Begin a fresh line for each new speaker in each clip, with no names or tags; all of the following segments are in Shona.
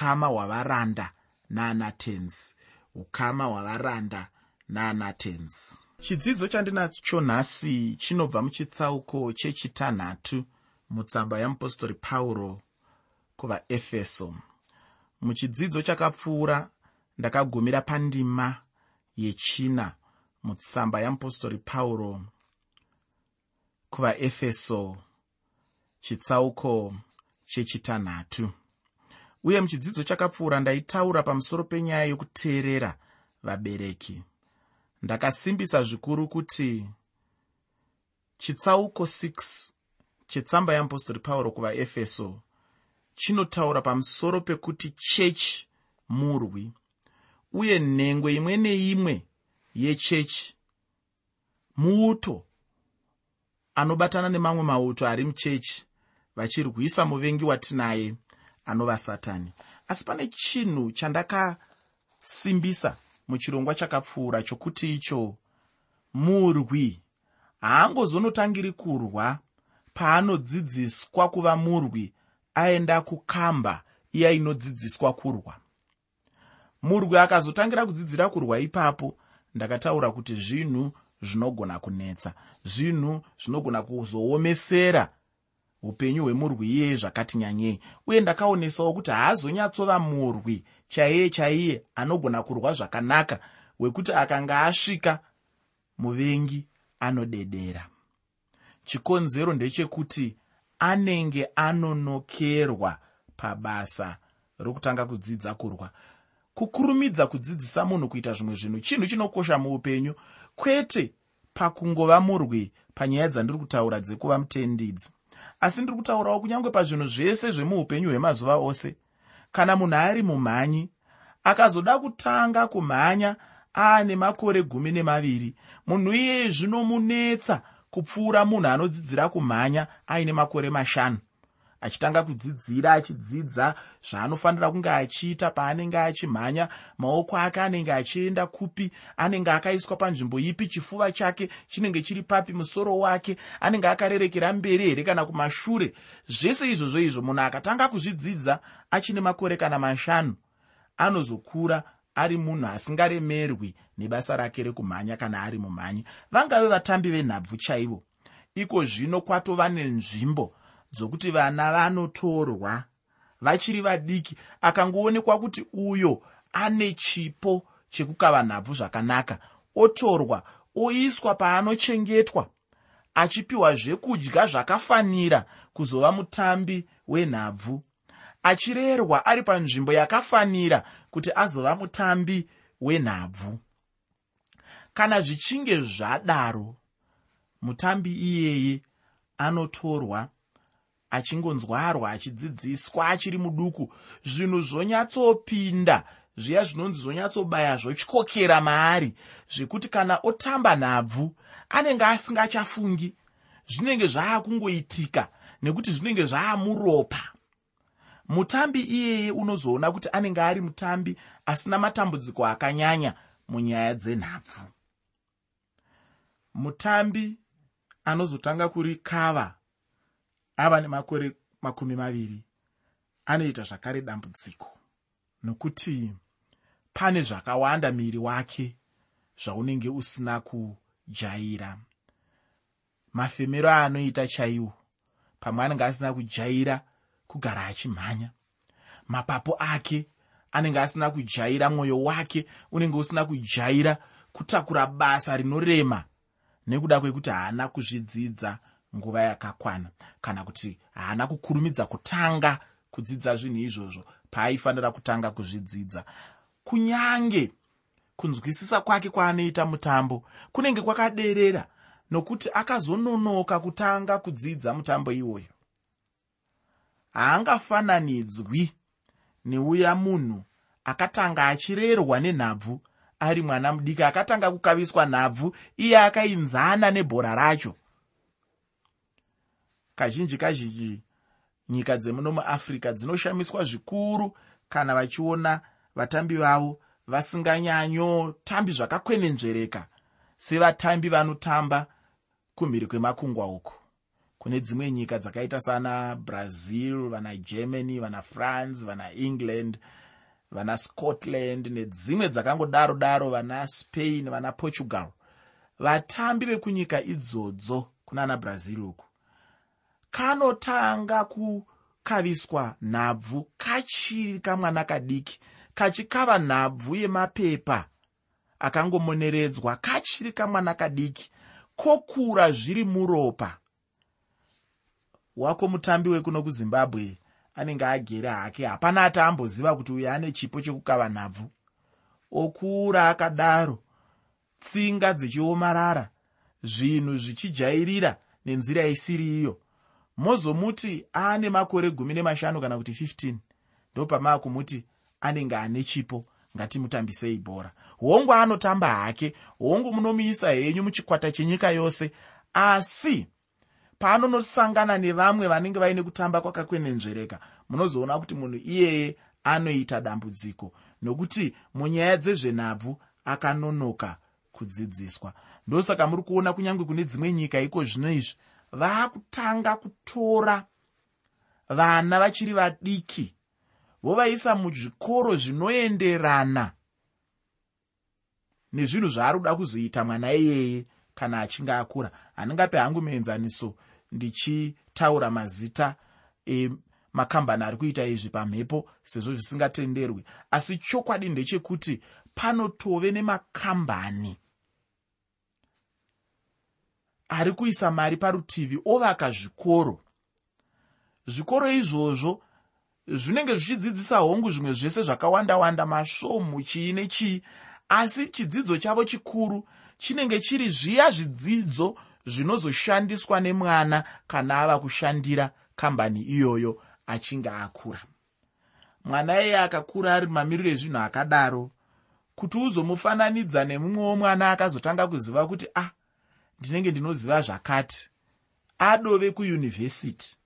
ukama hwavaranda naanatens ukama hwavaranda naanatens chidzidzo chandinacho nhasi chinobva muchitsauko chechitanhatu mutsamba yamupostori pauro kuvaefeso. Muchidzidzo chakapfuura ndakagumira pandima yechina mutsamba yamupostori pauro kuvaefeso chitsauko chechitanhatu uye muchidzidzo chakapfuura ndaitaura pamusoro penyaya yokuteerera vabereki. Ndakasimbisa zvikuru kuti chitsauko 6 chetsamba yeapostori pauro kuvaefeso chinotaura pamusoro pekuti chechi murwi uye nhengwe imwe neimwe yechechi muuto anobatana nemamwe mauto ari muchechi vachirwisa muvengi watinaye anova satani. Asi pane chinhu chandakasimbisa muchirongwa chakapfuura chokuti icho murwi. Haangozonotangiri kurwa. Paanodzidziswa kuva murwi aenda kukamba iya inodzidziswa kurwa. Murwi akazotangira kudzidzira kurwa ipapo ndakataura kuti zvinhu zvinogona kunetsa zvinhu zvinogona kuzoomesera upenyu hwemurwi iyeye zvakati nyanyei. Uye ndakaonesawo kuti haazonyatsova murwi chaiye chaiye anogona kurwa zvakanaka wekuti akanga asvika muvengi anodedera. Chikonzero ndechekuti anenge anonokerwa pabasa rokutanga kudzidza kurwa. Kukurumidza kudzidzisa munhu kuita zvimwe zvinhu chinhu chinokosha muupenyu. Kwete pakungova murwi panyaya dzandiri kutaura dzekuva mutendidzi asi ndiri kutaurawo kunyange pazvinhu zvese zvemuupenyu hwemazuva ose. Kana munhu ari mumhanyi akazoda kutanga kumhanya aane makore gumi nemaviri. Munhu iyeye zvinomunetsa kupfuura munhu anodzidzira kumhanya aine makore mashanu achitanga kudzidzira achidzidza zvaanofanira kunge achiita paanenge achimhanya. Maoko ake anenge achienda kupi anenge akaiswa panzvimbo ipi chifuva chake chinenge chiri papi musoro wake anenge akarerekera mberi here kana kumashure. Zvese izvozvo izvo munhu akatanga kuzvidzidza achine makore kana mashanu anozokura ari munhu asingaremerwi nebasa rake rekumhanya kana ari mumhanyi vangave vatambi venhabvu chaivo. Iko zvino kwatova nenzvimbo dzokuti vana vanotorwa vachiri vadiki akangoonekwa kuti uyo ane chipo chekukava nhabvu zvakanaka otorwa oiswa paanochengetwa achipiwa zvekudya zvakafanira kuzova mutambi wenhabvu achirerwa ari panzvimbo yakafanira kuti azova mutambi wenhabvu kana zvichinge zvadaro mutambi iyeye anotorwa achingonzwarwa achidzidziswa achiri muduku. Zvinhu zvonyatsopinda zviya zvinonzi zvonyatsobaya zvotyokera maari zvekuti kana otamba nhabvu anenge asingachafungi. Zvinenge zvaakungoitika nekuti zvinenge zvaamuropa. Mutambi iyeye unozoona kuti anenge ari mutambi asina matambudziko akanyanya munyaya dzenhabvu. Mutambi anozotanga kurikava ava nemakore makumi maviri anoita zvakare dambudziko. Nokuti pane zvakawanda miri wake zvaunenge usina kujaira. Mafemero aanoita chaiwo pamwe anenge asina kujaira kugara achimhanya. Mapapu ake anenge asina kujaira mwoyo wake unenge usina kujaira kutakura basa rinorema nekuda kwekuti haana kuzvidzidza nguva yakakwana. Kana kuti haana kukurumidza kutanga kudzidza zvinhu izvozvo paaifanira kutanga kuzvidzidza. Kunyange kunzwisisa kwake kwaanoita mutambo kunenge kwakaderera nokuti akazononoka kutanga kudzidza mutambo iwoyo. Haangafananidzwi neuya munhu akatanga achirerwa nenhabvu ari mwana mudiki akatanga kukaviswa nhabvu iye akainzana nebhora racho kazhinji kazhinji nyika dzemuno muafrica dzinoshamiswa zvikuru kana vachiona vatambi vavo vasinganyanyotambi zvakakwenenzvereka sevatambi vanotamba kumhiri kwemakungwa uku kune dzimwe nyika dzakaita sana brazil vana germany vana france vana england vana scotland nedzimwe dzakangodaro daro vana spain vana portugal. Vatambi vekunyika idzodzo kunana brazil uku kanotanga kukaviswa nhabvu kachiri kamwana kadiki kachikava nhabvu yemapepa akangomoneredzwa kachiri kamwana kadiki kokura zviri muropa. Wako mutambi wekuno kuzimbabwe anenge agere hake hapana ati amboziva kuti uyo ane chipo chekukava nhabvu. Okura akadaro tsinga dzichiomarara zvinhu zvichijairira nenzira isiri iyo mozomuti aane makore gumi nemashanu kana kuti 15 ndopamava kumuti anenge ane chipo ngatimutambisei bhora hongu anotamba hake hongu munomuisa henyu muchikwata chenyika yose. Asi paanonosangana nevamwe vanenge vaine kutamba kwakakwenenzvereka munozoona kuti munhu iyeye anoita dambudziko. Nokuti munyaya dzezvenhabvu akanonoka kudzidziswa. Ndosaka muri kuona kunyange kune dzimwe nyika iko zvino izvi vaakutanga kutora vana vachiri vadiki. Vovaisa muzvikoro zvinoenderana nezvinhu zvaari kuda kuzoita mwana iyeye kana achinge akura. Handingape hangu muenzaniso ndichitaura mazita emakambani ari kuita izvi pamhepo sezvo zvisingatenderwi. Asi chokwadi ndechekuti panotove nemakambani ari kuisa mari parutivi ovaka zvikoro. Zvikoro izvozvo zvinenge zvichidzidzisa hongu zvimwe zvese zvakawanda wanda masvomhu chii nechii asi chidzidzo chavo chikuru chinenge chiri zviya zvidzidzo zvinozoshandiswa nemwana kana ava kushandira kambani iyoyo achinge akura. Mwana iyeye akakura ari mamiriro ezvinhu akadaro kuti uzomufananidza nemumwewo mwana akazotanga kuziva kuti ah ndinenge ndinoziva zvakati adove kuyunivhesiti.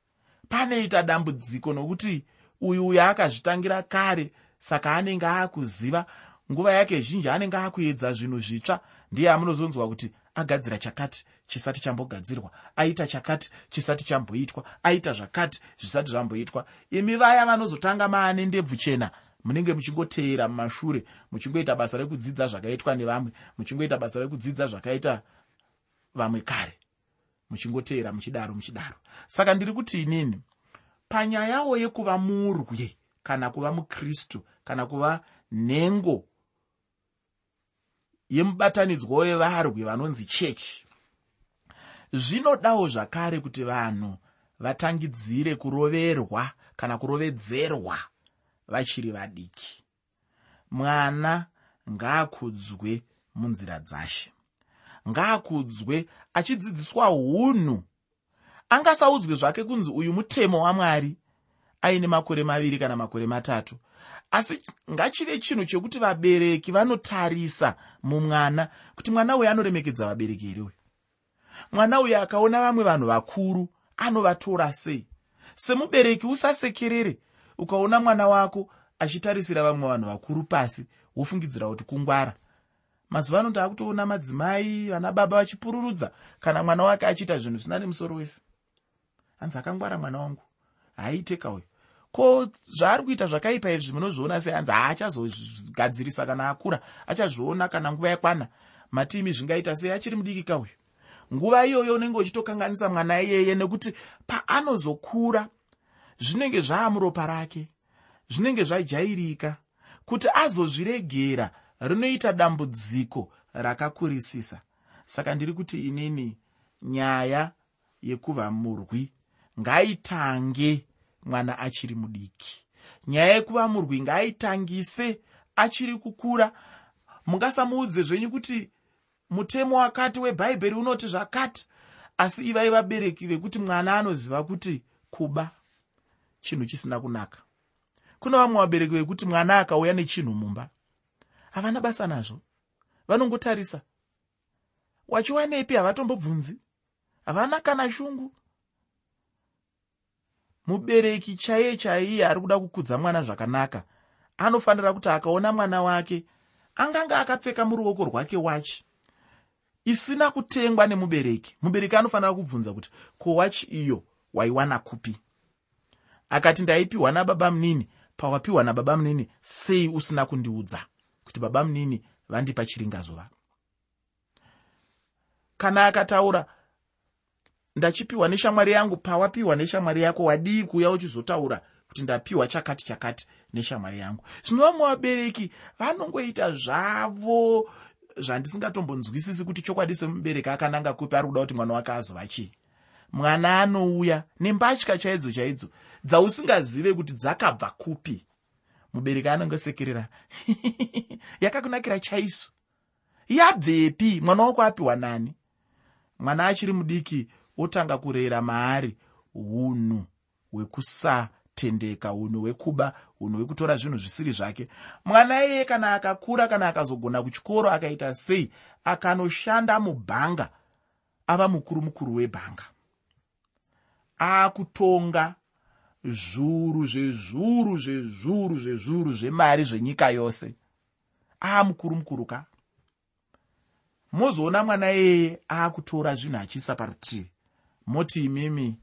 Panoita dambudziko nokuti uyu uyo akazvitangira kare saka anenge aakuziva nguva yake zhinji anenge akuedza zvinhu zvitsva ndiye amunozonzwa kuti agadzira chakati chisati chambogadzirwa aita chakati chisati chamboitwa aita zvakati zvisati zvamboitwa. Imi vaya vanozotanga maane ndebvu chena munenge muchingoteera mumashure muchingoita basa rekudzidza zvakaitwa nevamwe muchingoita basa rekudzidza zvakaita vamwe kare muchingoteera muchidaro muchidaro. Saka ndiri kuti inini panyayawo yekuva murwi kana kuva mukristu kana kuva nhengo yemubatanidzwa wevarwi vanonzi chechi zvinodawo zvakare kuti vanhu vatangidzire kuroverwa kana kurovedzerwa vachiri vadiki. Mwana ngaakudzwe munzira dzashe ngaakudzwe achidzidziswa unhu angasaudzwe zvake kunzi uyu mutemo wamwari aine makore maviri kana makore matatu. Asi ngachive chinhu chekuti vabereki vanotarisa mumwana kuti mwana uyu anoremekedza vabereki here uyu? Mwana uyu akaona vamwe vanhu vakuru anovatora sei? Semubereki usasekerere ukaona mwana wako achitarisira vamwe vanhu vakuru pasi wofungidzira kuti kungwara mazuva ano taakutoona madzimai vana baba vachipururudza kana mwana wake achiita zvinhu zvisina nemusoro wese. Hanzi akangwara mwana wangu? Haaiteka uyu ko zvaari kuita zvakaipa izvi munozviona sei? Hanzi haachazogadzirisa kana akura achazviona kana nguva yakwana. Matimi zvingaita sei? Achiri mudikika uyu nguva iyoyo unenge uchitokanganisa mwana iyeye nekuti paanozokura zvinenge zvaamuropa rake zvinenge zvajairika kuti azozviregera rinoita dambudziko rakakurisisa. Saka ndiri kuti inini nyaya yekuva murwi ngaitange mwana achiri mudiki. Nyaya yekuva murwi ngaaitangise achiri kukura. Mungasamuudze zvenyu kuti mutemo wakati webhaibheri unoti zvakati asi ivai vabereki vekuti mwana anoziva kuti kuba chinhu chisina kunaka. Kuna vamwe vabereki vekuti mwana akauya nechinhu mumba havana basa nazvo. Vanongotarisa. Wachiwanepi havatombobvunzi havana kana shungu. Mubereki chaiye chaiye ari kuda kukudza mwana zvakanaka. Anofanira kuti akaona mwana wake anganga akapfeka muruoko rwake wachi. Isina kutengwa nemubereki. Mubereki anofanira kubvunza kuti ko wachi iyo waiwana kupi? Akati ndaipiwa nababa munini. Pawapiwa nababa munini sei usina kundiudza kuti baba munini vandipa chiringazuva. Kana akataura ndachipiwa neshamwari yangu pawapiwa neshamwari yako wadii kuuya uchizotaura kuti ndapiwa chakati chakati neshamwari yangu? Zvinova muvabereki vanongoita zvavo zvandisingatombonzwisisi kuti chokwadi semubereki akananga kupi ari kuda kuti mwana wake azova chii mwana anouya nembatya chaidzo chaidzo dzausingazive kuti dzakabva kupi mubereki anongosekerera yakakunakira chaizvo. Yabvepi mwana wako apiwa nani? Mwana achiri mudiki otanga kurera maari unhu hwekusatendeka unhu hwekuba unhu hwekutora zvinhu zvisiri zvake. Mwana iyeye kana akakura kana akazogona kuchikoro akaita sei akanoshanda mubhanga ava mukuru mukuru webhanga. Aakutonga zvuru zvezvuru zvezvuru zvezvuru zvemari zvenyika yose. Aamukuru mukuru ka? Mozoona mwana iyeye aakutora zvinhu achiisa parutivi. Moti imimi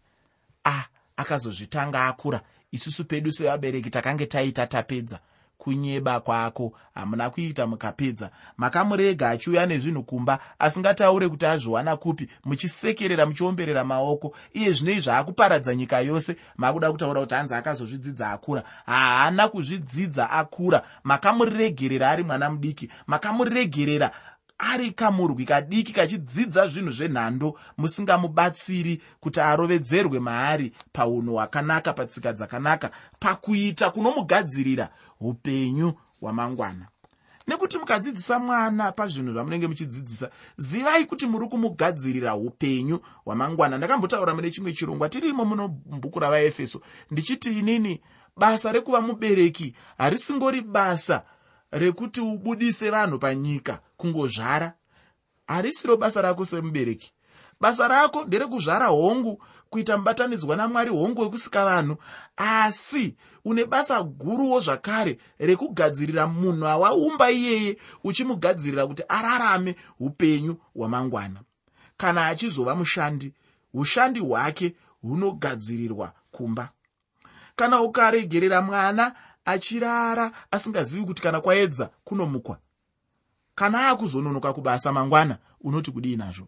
ah akazozvitanga akura. Isusu pedu sevabereki takange taita tapedza kunyeba kwako. Hamuna kuita mukapedza. Makamurega achiuya nezvinhu kumba asingataure kuti azviwana kupi muchisekerera muchiomberera maoko. Iye zvinei zvaakuparadza nyika yose. Makuda kutaura kuti hanzi akazozvidzidza akura. Haana kuzvidzidza akura. Makamuregerera ari mwana mudiki. Makamuregerera ari kamurwi kadiki kachidzidza zvinhu zvenhando. Musingamubatsiri kuti arovedzerwe maari paunhu hwakanaka patsika dzakanaka pakuita kunomugadzirira upenyu hwamangwana. Nekuti mukadzidzisa mwana pazvinhu zvamunenge muchidzidzisa zivai kuti muri kumugadzirira upenyu hwamangwana. Ndakambotaura mune chimwe chirongwa tirimo muno bhuku ravaefeso. Ndichiti inini basa rekuva mubereki harisingori basa rekuti ubudise vanhu panyika kungozvara. Harisiro basa rako semubereki. Basa rako nderekuzvara hongu kuita mubatanidzwa namwari hongu wekusika vanhu. Asi une basa guruwo zvakare rekugadzirira munhu awaumba iyeye uchimugadzirira kuti ararame upenyu hwamangwana. Kana achizova mushandi ushandi hwake hunogadzirirwa kumba. Kana ukaregerera mwana achirara asingazivi kuti kana kwaedza kunomukwa kana akuzononoka kubasa mangwana unoti kudii nazvo?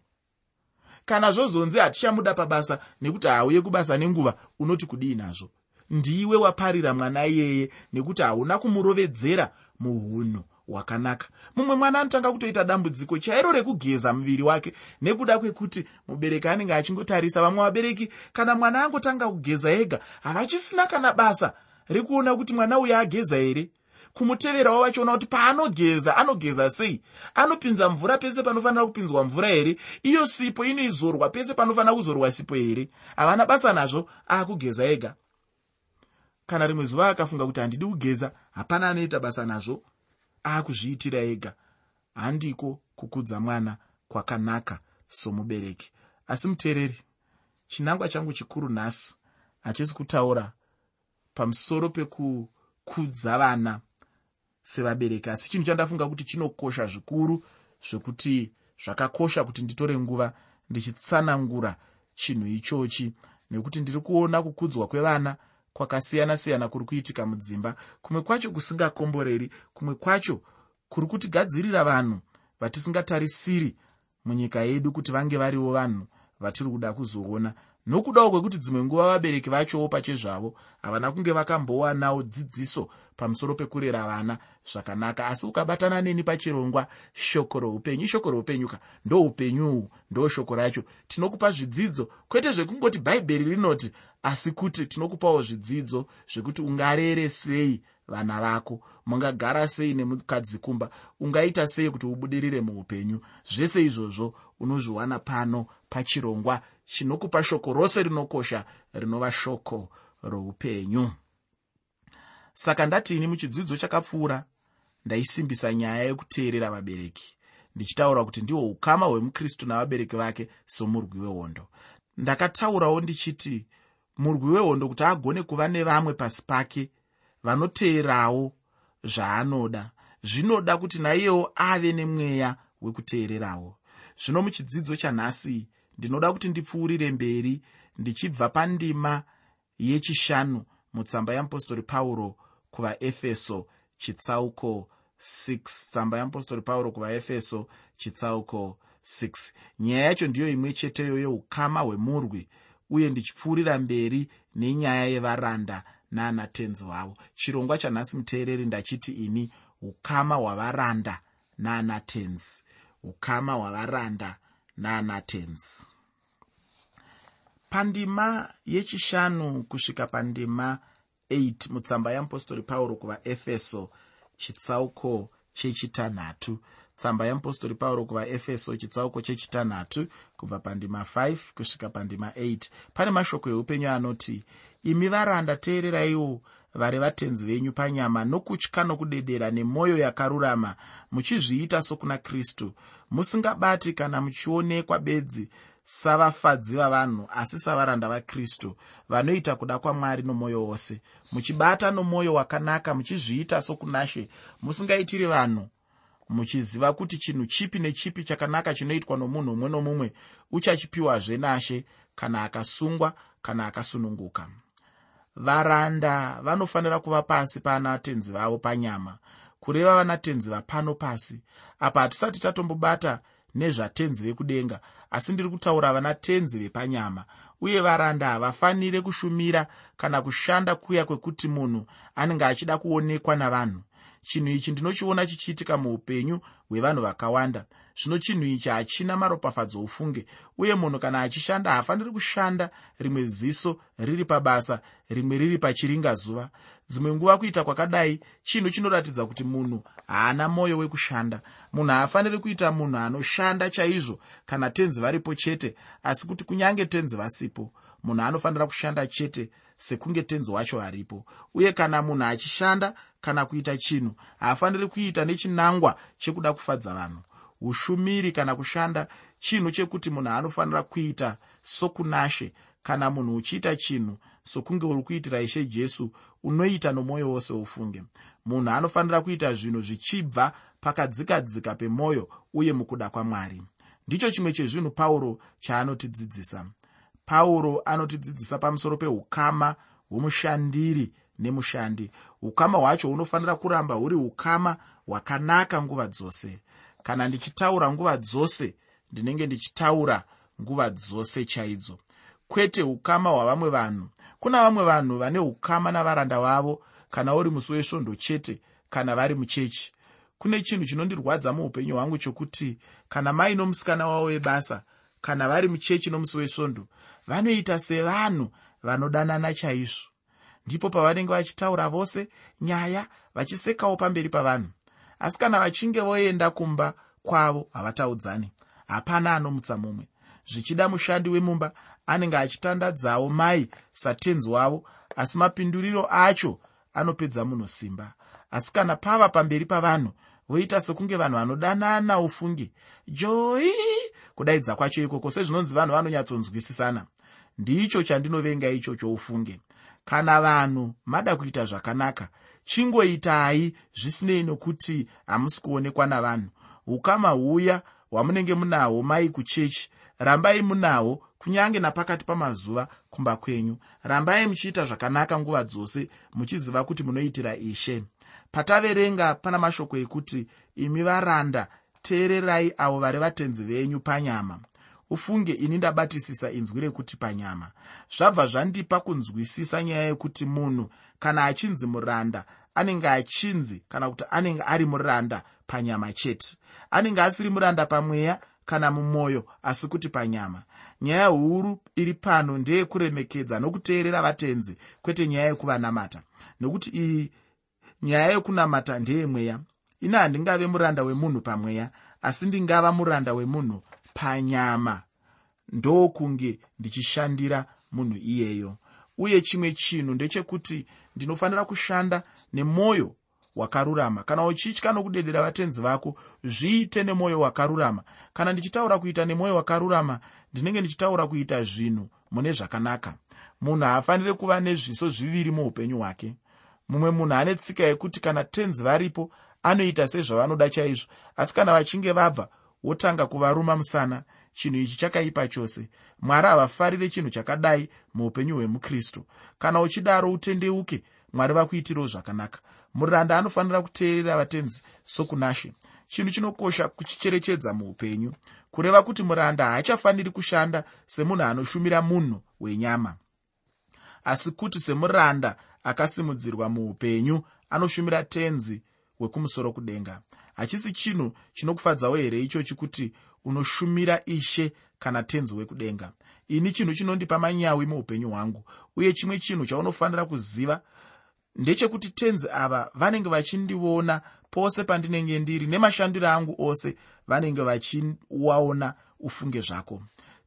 Kana zvozonzi hatichamuda pabasa nekuti hauye kubasa nenguva unoti kudii nazvo ndiwe waparira mwana iyeye nekuti hauna kumurovedzera muhunhu hwakanaka. Mumwe mwana anotanga kutoita dambudziko chairo rekugeza muviri wake nekuda kwekuti mubereki anenge achingotarisa vamwe vabereki kana mwana angotanga kugeza ega havachisina kana basa rekuona kuti mwana uyu ageza here kumuteverawo vachiona kuti paanogeza anogeza sei? Anopinza mvura pese panofanira kupinzwa mvura here iyo sipo inoizorwa pese panofanira kuzorwa sipo here havana basa nazvo aakugeza ega kana rimwe zuva akafunga kuti handidi kugeza hapana anoita basa nazvo. Aakuzviitira ega. Handiko kukudza mwana kwakanaka somubereki. Asi muteereri chinangwa changu chikuru nhasi hachisi kutaura pamusoro pekukudza vana sevabereki. Asi chinhu chandafunga kuti chinokosha zvikuru zvekuti zvakakosha kuti nditore nguva ndichitsanangura chinhu ichochi nekuti ndiri kuona kukudzwa kwevana kwakasiyana-siyana kuri kuitika mudzimba. Kumwe kwacho kusingakomboreri kumwe kwacho kuri kutigadzirira vanhu vatisingatarisiri munyika yedu kuti vange varivo vanhu vatiri kuda kuzoona. Nokudawo kwekuti dzimwe nguva vabereki vachowo pachezvavo havana kunge vakambowanawo dzidziso pamusoro pekurera vana zvakanaka. Asi ukabatana neni pachirongwa shoko roupenyu ishoko roupenyuka. Ndoupenyuhwu ndo shoko racho. Tinokupa zvidzidzo. Kwete zvekungoti bhaibheri rinoti asi kuti tinokupawo zvidzidzo zvekuti ungarere sei vana vako. Mungagara sei nemukadzi kumba ungaita sei kuti ubudirire muupenyu. Zvese izvozvo unozviwana pano pachirongwa chinokupa shoko rose rinokosha rinova shoko roupenyu. Saka ndatini muchidzidzo chakapfuura? Ndaisimbisa nyaya yekuteerera vabereki. Ndichitaura kuti ndihwo ukama hwemukristu navabereki vake somurwi wehondo. Ndakataurawo ndichiti murwi wehondo kuti agone kuva nevamwe pasi pake vanoteerawo zvaanoda. Zvinoda kuti naiyewo ave nemweya wekuteererawo. Zvino muchidzidzo chanhasi ndinoda kuti ndipfuurire mberi ndichibva pandima yechishanu mutsamba yeapostori pauro kuvaefeso chitsauko 6 tsamba yeapostori pauro kuvaefeso chitsauko 6 nyaya yacho ndiyo imwe cheteyo yeukama hwemurwi uye ndichipfuurira mberi nenyaya yevaranda naanatenzi vavo chirongwa chanhasi muteereri ndachiti ini ukama hwavaranda naanatenzi. Ukama hwavaranda naanatenzi. Pandima yechishanu kusvika pandima 8 mutsamba yeapostori pauro kuvaefeso chitsauko chechitanhatu tsamba yeapostori pauro kuvaefeso chitsauko chechitanhatu kubva pandima 5 kusvika pandima 8 pane mashoko eupenyu anoti imi varanda teereraiwo vari vatenzi venyu panyama nokutya nokudedera nemwoyo yakarurama muchizviita sokuna kristu. Musingabati kana muchionekwa bedzi savafadzi vavanhu asi savaranda vakristu vanoita kuda kwamwari nomwoyo wose. Muchibata nomwoyo wakanaka muchizviita sokunashe. Musingaitiri vanhu muchiziva kuti chinhu chipi nechipi chakanaka chinoitwa nomunhu mumwe nomumwe uchachipiwazve nashe kana akasungwa kana akasununguka. Varanda vanofanira kuva pasi panatenzi vavo panyama kureva vanatenzi vapano pasi. Apa hatisati tatombobata nezvatenzi vekudenga asi ndiri kutaura vana tenzi vepanyama uye varanda havafaniri kushumira kana kushanda kuya kwekuti munhu anenge achida kuonekwa navanhu chinhu ichi ndinochiona chichiitika muupenyu hwevanhu vakawanda. Zvino chinhu ichi hachina maropafadzo ufunge uye munhu kana achishanda haafaniri kushanda rimwe ziso riri pabasa rimwe riri pachiringazuva. Dzimwe nguva kuita kwakadai chinhu chinoratidza kuti munhu haana mwoyo wekushanda. Munhu haafaniri kuita munhu anoshanda chaizvo kana tenzi varipo chete asi kuti kunyange tenzi vasipo munhu anofanira kushanda chete sekunge tenzi wacho aripo. Uye kana munhu achishanda kana kuita chinhu. Haafaniri kuita nechinangwa chekuda kufadza vanhu. Ushumiri kana kushanda chinhu chekuti munhu anofanira kuita sokunashe. Kana munhu uchiita chinhu sokunge uri kuitira ishe jesu unoita nomwoyo wose ufunge. Munhu anofanira kuita zvinhu zvichibva pakadzikadzika pemwoyo uye mukuda kwamwari. Ndicho chimwe chezvinhu pauro chaanotidzidzisa. Pauro anotidzidzisa pamusoro peukama hwomushandiri nemushandi. Ukama hwacho hunofanira kuramba huri ukama hwakanaka nguva dzose. Kana ndichitaura nguva dzose ndinenge ndichitaura nguva dzose chaidzo. Kwete ukama hwavamwe vanhu. Kuna vamwe vanhu vane ukama navaranda vavo kana uri musi wesvondo chete kana vari muchechi. Kune chinhu chinondirwadza muupenyu hwangu chokuti kana mai nomusikana wavo webasa kana vari muchechi nomusi wesvondo vanoita sevanhu vanodanana chaizvo ndipo pavanenge vachitaura vose nyaya vachisekawo pamberi pavanhu. Asi kana vachinge voenda kumba kwavo havataudzani hapana anomutsa mumwe. Zvichida mushandi wemumba anenge achitandadzawo mai satenzi wavo asi mapinduriro acho anopedza munhu simba. Asi kana pava pamberi pavanhu voita sekunge vanhu vanodanana ufunge joi kudaidza kwacho ikoko sezvinonzi vanhu vanonyatsonzwisisana ndicho chandinovenga ichocho ufunge kana vanhu mada kuita zvakanaka chingoitai zvisinei nokuti hamusi kuonekwa navanhu. Ukama huya hwamunenge munahwo mai kuchechi. Rambai munahwo kunyange napakati pamazuva kumba kwenyu. Rambai muchiita zvakanaka nguva dzose muchiziva kuti munoitira ishe. Pataverenga pana mashoko ekuti imi varanda teererai avo vari vatenzi venyu panyama ufunge ini ndabatisisa inzwi rekuti panyama. Zvabva zvandipa kunzwisisa nyaya yekuti munhu kana achinzi muranda anenge achinzi kana kuti anenge ari muranda panyama chete. Anenge asiri muranda pamweya kana mumwoyo asi kuti panyama. Nyaya huru iri pano ndeyekuremekedza nokuteerera vatenzi kwete nyaya yekuvanamata. Nokuti iyi nyaya yekunamata ndeyemweya ini handingave muranda wemunhu pamweya asi ndingava muranda wemunhu panyama. Ndokunge ndichishandira munhu iyeyo. Uye chimwe chinhu ndechekuti ndinofanira kushanda nemwoyo wakarurama. Kana uchitya nokudedera vatenzi vako zviite nemwoyo wakarurama. Kana ndichitaura kuita nemwoyo wakarurama ndinenge ndichitaura kuita zvinhu mune zvakanaka. Munhu haafaniri kuva nezviso zviviri muupenyu hwake. Mumwe munhu ane tsika yekuti kana tenzi varipo anoita sezvavanoda chaizvo. Asi kana vachinge vabva wotanga kuvaruma musana. Chinhu ichi chakaipa chose. Mwari havafarire chinhu chakadai muupenyu hwemukristu. Kana uchidaro utendeuke mwari vakuitirawo zvakanaka. Muranda anofanira kuteerera vatenzi sokunashe. Chinhu chinokosha kuchicherechedza muupenyu. Kureva kuti muranda haachafaniri kushanda semunhu anoshumira munhu wenyama. Asi kuti semuranda akasimudzirwa muupenyu anoshumira tenzi wekumusoro kudenga hachisi chinhu chinokufadzawo here ichochi kuti unoshumira ishe kana tenzi wekudenga? Ini chinhu chinondipa manyawi muupenyu hwangu uye chimwe chinhu chaunofanira kuziva ndechekuti tenzi ava vanenge vachindiona pose pandinenge ndiri nemashandiro angu ose vanenge vachiwaona ufunge zvako.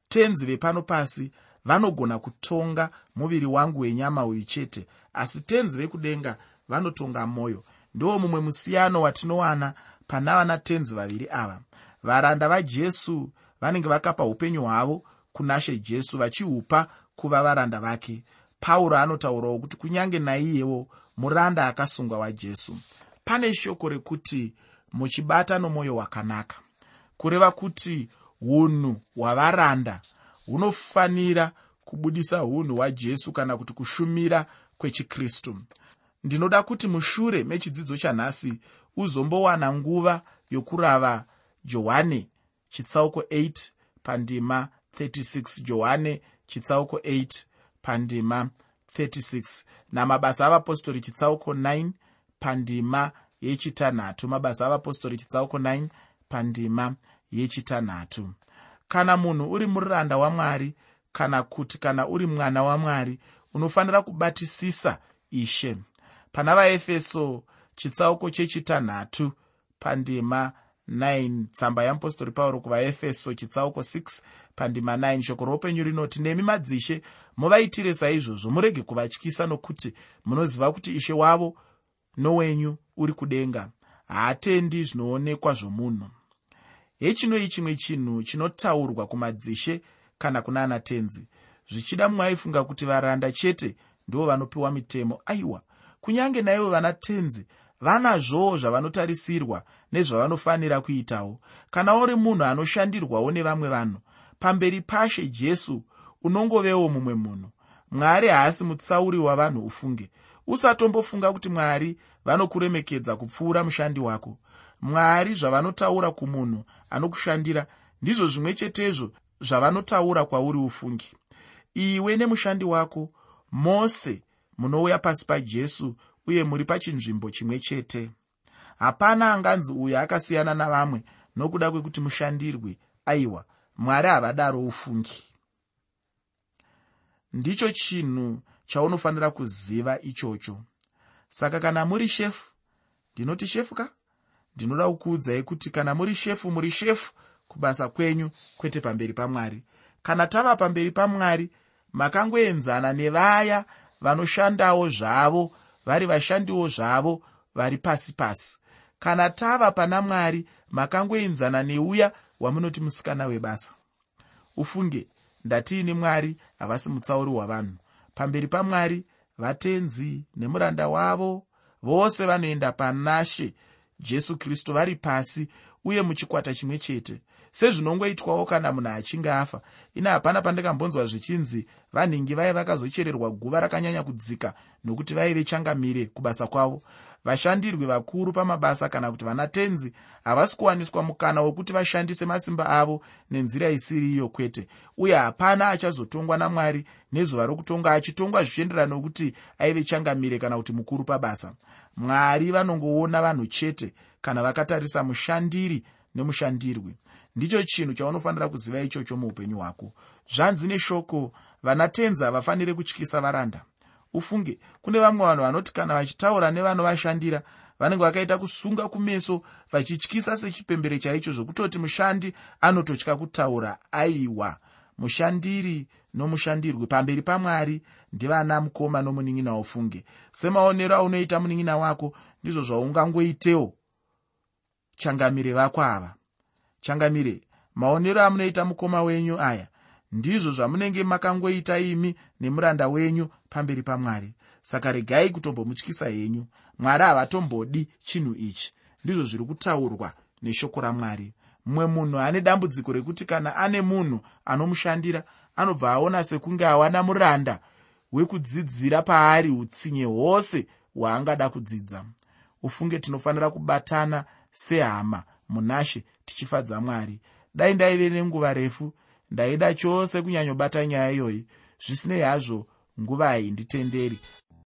Tenzi vepano pasi vanogona kutonga muviri wangu wenyama uyu chete asi tenzi vekudenga vanotonga mwoyo ndiwo mumwe musiyano watinowana pana vana tenzi vaviri ava. Varanda vajesu vanenge vakapa upenyu hwavo kunashe jesu vachihupa kuva varanda vake. Pauro anotaurawo kuti kunyange naiyewo muranda akasungwa wajesu pane shoko rekuti muchibata nomwoyo wakanaka. Kureva kuti unhu hwavaranda hunofanira kubudisa unhu hwajesu kana kuti kushumira kwechikristu. Ndinoda kuti mushure mechidzidzo chanhasi uzombowana nguva yokurava johani chitsauko 8 pandima 36 johani chitsauko 8 pandima 36 namabasa avapostori chitsauko 9 pandima yechitanhatu. Mabasa avapostori chitsauko 9 pandima yechitanhatu. Kana munhu uri muranda wamwari kana kuti kana uri mwana wamwari unofanira kubatisisa ishe. Pana vaefeso chitsauko chechitanhatu pandima 9 tsamba yeapostori pauro kuvaefeso chitsauko 6 pandima 9 shoko roupenyu rinoti nemi madzishe muvaitire saizvozvo murege kuvatyisa nokuti munoziva kuti ishe wavo nowenyu uri kudenga. Haatendi zvinoonekwa zvomunhu. Hechinoi chimwe chinhu chinotaurwa kumadzishe kana kunana tenzi zvichida mumwe aifunga kuti varanda chete ndivo vanopiwa mitemo. Aiwa kunyange naivo vana tenzi vanazvowo zvavanotarisirwa nezvavanofanira kuitawo. Kana uri munhu anoshandirwawo nevamwe vanhu pamberi pashe jesu unongovewo mumwe munhu. Mwari haasi mutsauri wavanhu ufunge. Usatombofunga kuti mwari vanokuremekedza kupfuura mushandi wako. Mwari zvavanotaura kumunhu anokushandira ndizvo zvimwe chetezvo zvavanotaura kwauri ufungi. Iwe nemushandi wako mose munouya pasi pajesu uye muri pachinzvimbo chimwe chete. Hapana anganzi uyo akasiyana navamwe nokuda kwekuti mushandirwe aiwa mwari havadaro ufungi. Ndicho chinhu chaunofanira kuziva ichocho. Saka kana muri shefu ndinoti shefu ka ndinoda kukuudzai kuti kana muri shefu muri shefu kubasa kwenyu kwete pamberi pamwari. Kana tava pamberi pamwari makangoenzana nevaya vanoshandawo zvavo vari vashandiwo zvavo vari pasi pasi. Kana tava pana mwari makangoenzana neuya wamunoti musikana webasa. Ufunge ndatiini mwari havasi mutsauri wavanhu. Pamberi pamwari vatenzi nemuranda wavo vose vanoenda panashe. Jesu kristu vari pasi uye muchikwata chimwe chete sezvinongoitwawo kana munhu achinge afa. Ine hapana pandakambonzwa zvichinzi vanhingi vai vakazochererwa guva rakanyanya kudzika nokuti vaive changamire kubasa kwavo. Vashandirwi vakuru pamabasa kana kuti vana tenzi havasi kuwaniswa mukana wekuti vashandise masimba avo nenzira isiri iyo kwete uye hapana achazotongwa namwari nezuva rokutonga achitongwa zvichienderana nokuti aive changamire kana kuti mukuru pabasa. Mwari vanongoona vanhu chete kana vakatarisa mushandiri nemushandirwi ndicho chinhu chaunofanira kuziva ichocho muupenyu hwako. Zvanzi neshoko vana tenzi havafaniri kutyisa varanda. Ufunge kune vamwe vanhu vanoti kana vachitaura nevanovashandira vanenge vakaita kusunga kumeso vachityisa sechipembere chaicho zvokutoti mushandi anototya kutaura aiwa mushandiri nomushandirwi pamberi pamwari ndivana mukoma nomunin'ina ufunge. Semaonero aunoita munin'ina wako ndizvo zvaungangoitewo. Changamire vako ava changamire maonero amunoita mukoma wenyu aya ndizvo zvamunenge makangoita imi nemuranda wenyu pamberi pamwari. Saka regai kutombomutyisa henyu. Mwari havatombodi chinhu ichi. Ndizvo zviri kutaurwa neshoko ramwari. Mumwe munhu ane dambudziko rekuti kana ane munhu anomushandira anobva aona sekunge awana muranda wekudzidzira paari utsinye hwose hwaangada kudzidza. Ufunge tinofanira kubatana sehama munashe tichifadza mwari. Dai ndaive nenguva refu ndaida chose kunyanyobata nyaya iyoyi. Zvisinei hazvo nguva hainditenderi